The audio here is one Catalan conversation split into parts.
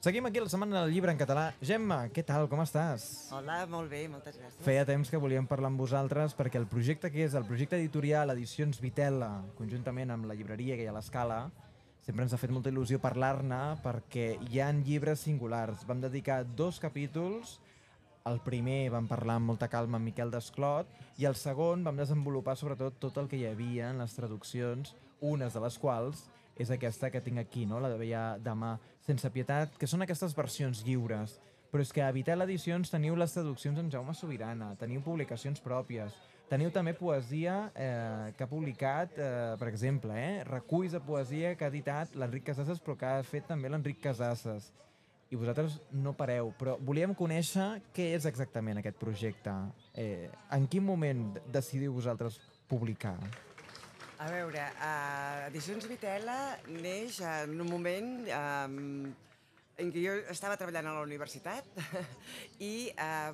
Seguim aquí la setmana del llibre en català. Gemma, què tal, com estàs? Hola, molt bé, moltes gràcies. Feia temps que volíem parlar amb vosaltres perquè el projecte que és el projecte editorial Edicions Vitela, conjuntament amb la llibreria que hi ha a l'Escala, sempre ens ha fet molta il·lusió parlar-ne perquè hi han llibres singulars. Vam dedicar dos capítols el primer vam parlar amb molta calma amb Miquel Desclot i el segon vam desenvolupar sobretot tot el que hi havia en les traduccions, unes de les quals és aquesta que tinc aquí, no? la de veia demà, sense pietat, que són aquestes versions lliures. Però és que a Vitel Edicions teniu les traduccions en Jaume Sobirana, teniu publicacions pròpies, teniu també poesia eh, que ha publicat, eh, per exemple, eh, reculls de poesia que ha editat l'Enric Casasses, però que ha fet també l'Enric Casasses i vosaltres no pareu, però volíem conèixer què és exactament aquest projecte. Eh, en quin moment decidiu vosaltres publicar? A veure, uh, Edicions Vitela neix en un moment um, en què jo estava treballant a la universitat i uh,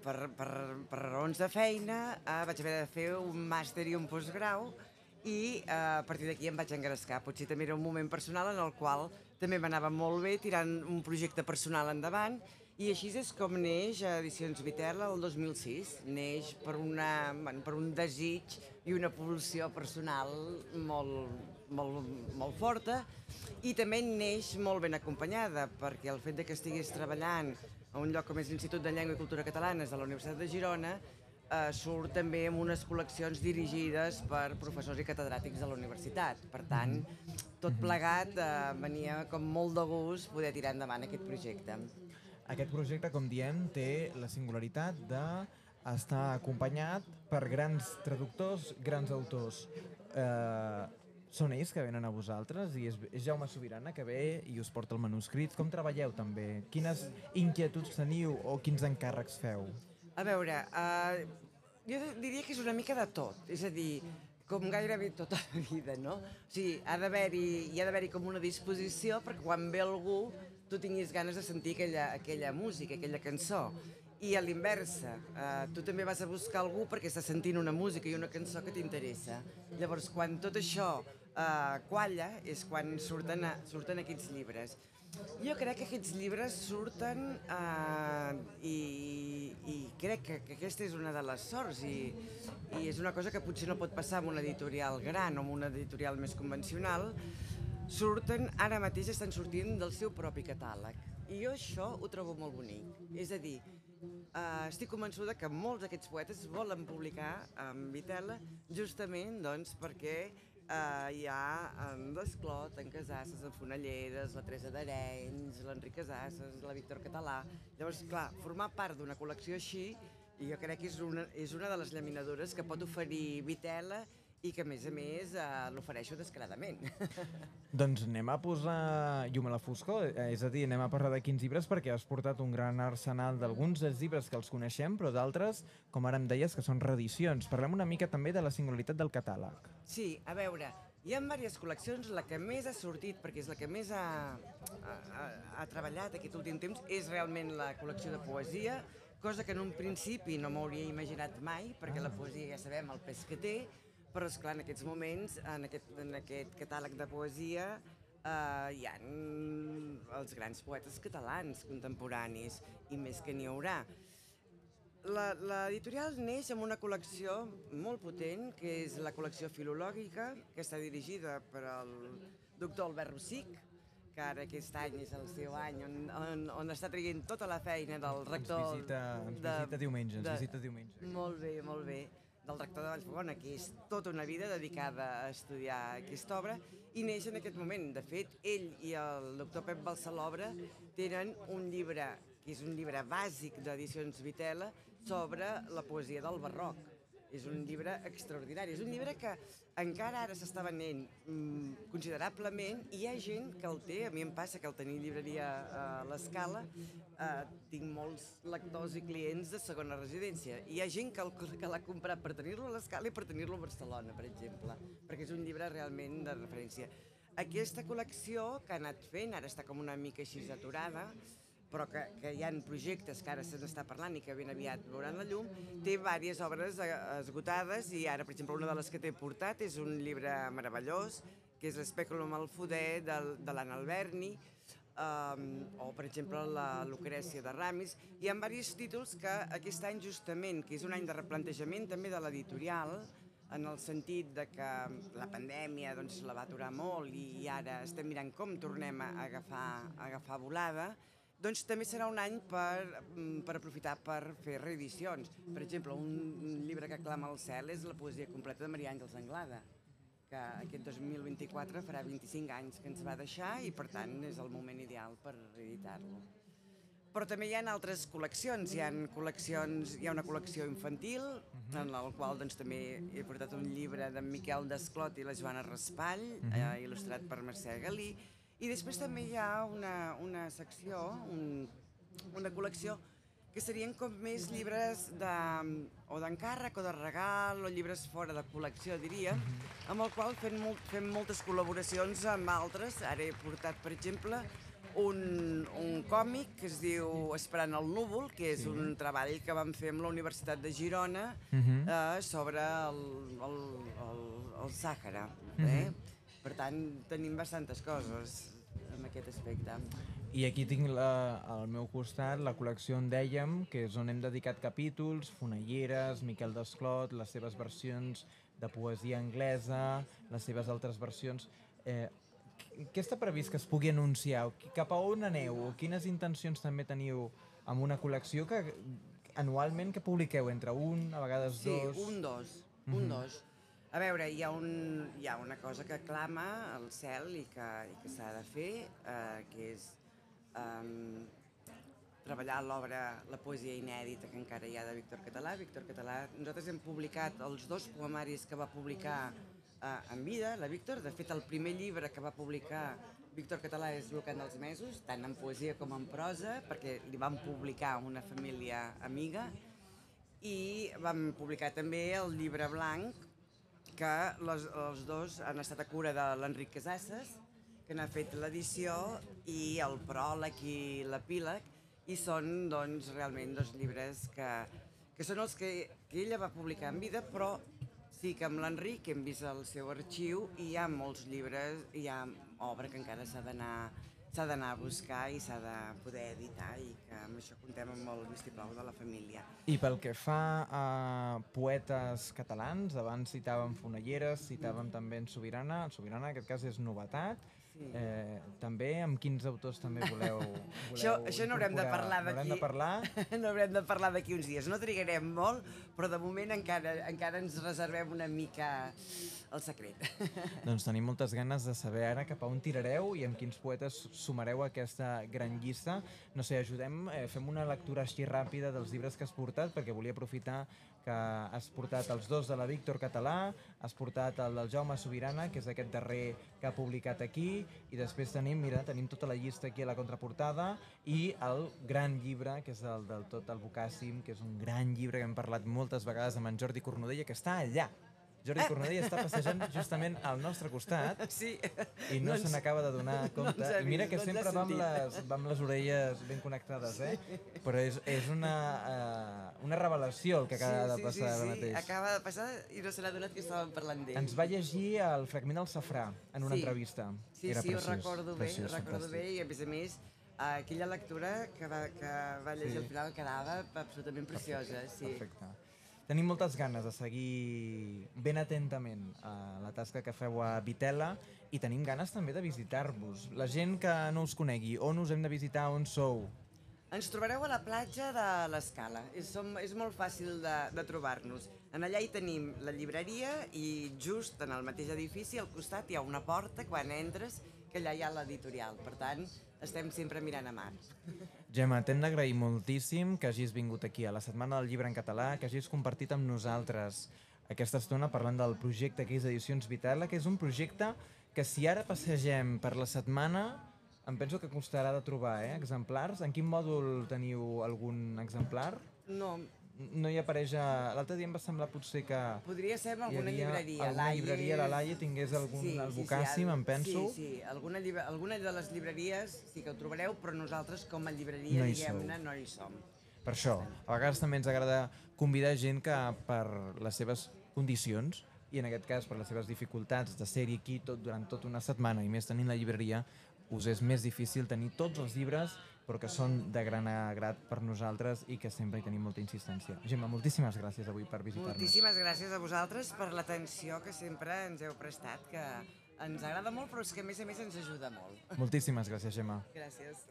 per, per, per raons de feina uh, vaig haver de fer un màster i un postgrau i uh, a partir d'aquí em vaig engrescar. Potser també era un moment personal en el qual també m'anava molt bé tirant un projecte personal endavant i així és com neix Edicions Viterla el 2006. Neix per, una, bueno, per un desig i una pulsió personal molt, molt, molt forta i també neix molt ben acompanyada perquè el fet de que estigués treballant a un lloc com és l'Institut de Llengua i Cultura Catalanes de la Universitat de Girona eh, surt també amb unes col·leccions dirigides per professors i catedràtics de la universitat. Per tant, tot plegat eh, venia com molt de gust poder tirar endavant aquest projecte. Aquest projecte, com diem, té la singularitat de estar acompanyat per grans traductors, grans autors. Eh, són ells que venen a vosaltres i és, és Jaume Sobirana que ve i us porta el manuscrit. Com treballeu també? Quines inquietuds teniu o quins encàrrecs feu? A veure, uh, jo diria que és una mica de tot. És a dir, com gairebé tota la vida, no? O sigui, ha d'haver-hi hi ha d'haver-hi com una disposició perquè quan ve algú tu tinguis ganes de sentir aquella, aquella música, aquella cançó. I a l'inversa, eh, tu també vas a buscar algú perquè està sentint una música i una cançó que t'interessa. Llavors, quan tot això eh, qualla, és quan surten, a, surten aquests llibres. Jo crec que aquests llibres surten eh, i, i crec que, que aquesta és una de les sorts i, i és una cosa que potser no pot passar amb una editorial gran o amb una editorial més convencional, surten, ara mateix estan sortint del seu propi catàleg. I jo això ho trobo molt bonic. És a dir, eh, estic convençuda que molts d'aquests poetes volen publicar en Vitela justament doncs, perquè eh, hi ha en Desclot, en Casasses, en Fonalleres, la Teresa d'Arenys, l'Enric Casasses, la Víctor Català... Llavors, clar, formar part d'una col·lecció així jo crec que és una, és una de les llaminadures que pot oferir Vitela i que, a més a més, eh, l'ofereixo descaradament. doncs anem a posar llum a la foscor, eh, és a dir, anem a parlar de quins llibres perquè has portat un gran arsenal d'alguns dels llibres que els coneixem, però d'altres, com ara em deies, que són reedicions. Parlem una mica també de la singularitat del catàleg. Sí, a veure, hi ha diverses col·leccions, la que més ha sortit, perquè és la que més ha, ha, ha treballat aquest últim temps, és realment la col·lecció de poesia, cosa que en un principi no m'hauria imaginat mai, perquè la poesia ja sabem el pes que té, però, és clar en aquests moments, en aquest, en aquest catàleg de poesia, eh, hi ha els grans poetes catalans contemporanis, i més que n'hi haurà. L'editorial neix amb una col·lecció molt potent, que és la col·lecció filològica, que està dirigida per el doctor Albert Rossic, que ara aquest any és el seu any on, on, on està traient tota la feina del rector... Ens visita, ens visita de, diumenge, ens de, visita diumenge. Molt bé, molt bé del rector de Vallfogona, que és tota una vida dedicada a estudiar aquesta obra, i neix en aquest moment. De fet, ell i el doctor Pep Balsalobra tenen un llibre, que és un llibre bàsic d'edicions Vitela, sobre la poesia del barroc és un llibre extraordinari. És un llibre que encara ara s'està venent mm, considerablement i hi ha gent que el té, a mi em passa que el tenir llibreria a l'Escala, eh, tinc molts lectors i clients de segona residència. I hi ha gent que l'ha comprat per tenir-lo a l'Escala i per tenir-lo a Barcelona, per exemple, perquè és un llibre realment de referència. Aquesta col·lecció que ha anat fent, ara està com una mica així aturada, però que, que hi ha projectes que ara se n'està parlant i que ben aviat veuran la llum, té diverses obres esgotades i ara, per exemple, una de les que té portat és un llibre meravellós, que és l'Especulum al Fuder de, de l'Anna Alberni, um, o per exemple la Lucrècia de Ramis. Hi ha diversos títols que aquest any justament, que és un any de replantejament també de l'editorial, en el sentit de que la pandèmia doncs, la va aturar molt i ara estem mirant com tornem a agafar, a agafar volada, doncs també serà un any per, mm, per aprofitar per fer reedicions. Per exemple, un llibre que clama al cel és la poesia completa de Maria Àngels Anglada, que aquest 2024 farà 25 anys que ens va deixar i per tant és el moment ideal per reeditar-lo. Però també hi ha altres col·leccions, hi ha col·leccions, hi ha una col·lecció infantil, -huh. en la qual doncs, també he portat un llibre d'en Miquel Desclot i la Joana Raspall, -huh. eh, il·lustrat per Mercè Galí, i després també hi ha una, una secció, un, una col·lecció, que serien com més llibres de, o d'encàrrec o de regal o llibres fora de col·lecció, diria, amb el qual fem, molt, fem moltes col·laboracions amb altres. Ara he portat, per exemple, un, un còmic que es diu Esperant el núvol, que és sí. un treball que vam fer amb la Universitat de Girona uh -huh. eh, sobre el, el, el, el Sàhara. Uh -huh. eh? Per tant, tenim bastantes coses en aquest aspecte. I aquí tinc la, al meu costat la col·lecció on dèiem, que és on hem dedicat capítols, Fonelleres, Miquel Desclot, les seves versions de poesia anglesa, les seves altres versions. Eh, què està previst que es pugui anunciar? Cap a on aneu? Quines intencions també teniu amb una col·lecció que anualment que publiqueu? Entre un, a vegades sí, dos? Sí, un, dos. Mm -hmm. Un, dos. A veure, hi ha, un, hi ha una cosa que clama al cel i que, i que s'ha de fer, eh, que és eh, treballar l'obra, la poesia inèdita que encara hi ha de Víctor Català. Víctor Català, nosaltres hem publicat els dos poemaris que va publicar eh, en vida, la Víctor. De fet, el primer llibre que va publicar Víctor Català és Lucant dels Mesos, tant en poesia com en prosa, perquè li vam publicar una família amiga, i vam publicar també el llibre blanc, que les, els dos han estat a cura de l'Enric Casasses, que n'ha fet l'edició, i el pròleg i l'epíleg, i són doncs, realment dos llibres que, que són els que, que ella va publicar en vida, però Sí, que amb l'Enric hem vist el seu arxiu i hi ha molts llibres, hi ha obra que encara s'ha d'anar s'ha d'anar a buscar i s'ha de poder editar i que amb això contem amb el vistiplau de la família. I pel que fa a poetes catalans, abans citàvem Fonelleres, citàvem també en Sobirana, en Sobirana en aquest cas és novetat, Sí. Eh, també amb quins autors també voleu, voleu Això, això n'haurem de parlar d'aquí. de parlar? n'haurem de parlar d'aquí uns dies. No trigarem molt, però de moment encara, encara ens reservem una mica el secret. Doncs tenim moltes ganes de saber ara cap a on tirareu i amb quins poetes sumareu aquesta gran llista. No sé, ajudem, eh, fem una lectura així ràpida dels llibres que has portat, perquè volia aprofitar que has portat els dos de la Víctor Català, has portat el del Jaume Sobirana, que és aquest darrer que ha publicat aquí, i després tenim, mira, tenim tota la llista aquí a la contraportada i el gran llibre, que és el del Tot el Bocàssim, que és un gran llibre que hem parlat moltes vegades amb en Jordi Cornudella, que està allà, Jordi Cornudella està passejant justament al nostre costat sí. i no, no se n'acaba de donar compte. No I mira que no sempre va amb, les, va amb les orelles ben connectades, eh? Però és, és una, uh, una revelació el que acaba sí, sí, de passar sí, sí. ara mateix. acaba de passar i no se n'ha donat que estàvem parlant d'ell. Ens va llegir el fragment del safrà en una sí. entrevista. Sí, Era sí, preciós, ho recordo bé, preciós, ho recordo fantàstic. bé i a més a més aquella lectura que va, que va llegir sí. al final quedava absolutament preciosa. Sí. Perfecte. Tenim moltes ganes de seguir ben atentament a la tasca que feu a Vitela i tenim ganes també de visitar-vos. La gent que no us conegui, on us hem de visitar, on sou? Ens trobareu a la platja de l'Escala. És, som, és molt fàcil de, de trobar-nos. En allà hi tenim la llibreria i just en el mateix edifici, al costat, hi ha una porta quan entres que allà hi ha l'editorial. Per tant, estem sempre mirant a mar. Gemma, t'hem d'agrair moltíssim que hagis vingut aquí a la Setmana del Llibre en Català, que hagis compartit amb nosaltres aquesta estona parlant del projecte que és Edicions Vitala, que és un projecte que si ara passegem per la setmana em penso que costarà de trobar eh, exemplars. En quin mòdul teniu algun exemplar? No, no hi apareix a... L'altre dia em va semblar potser que... Podria ser en alguna llibreria. Alguna llibreria, la Laia tingués algun sí, el sí, sí, em penso. Sí, sí, alguna, llibre... alguna de les llibreries sí que ho trobareu, però nosaltres com a llibreria, no diguem-ne, no hi som. Per això, a vegades també ens agrada convidar gent que per les seves condicions i en aquest cas per les seves dificultats de ser-hi aquí tot, durant tota una setmana i més tenint la llibreria us és més difícil tenir tots els llibres però que són de gran agrat per nosaltres i que sempre hi tenim molta insistència. Gemma, moltíssimes gràcies avui per visitar-nos. Moltíssimes gràcies a vosaltres per l'atenció que sempre ens heu prestat, que ens agrada molt, però és que a més a més ens ajuda molt. Moltíssimes gràcies, Gemma. Gràcies.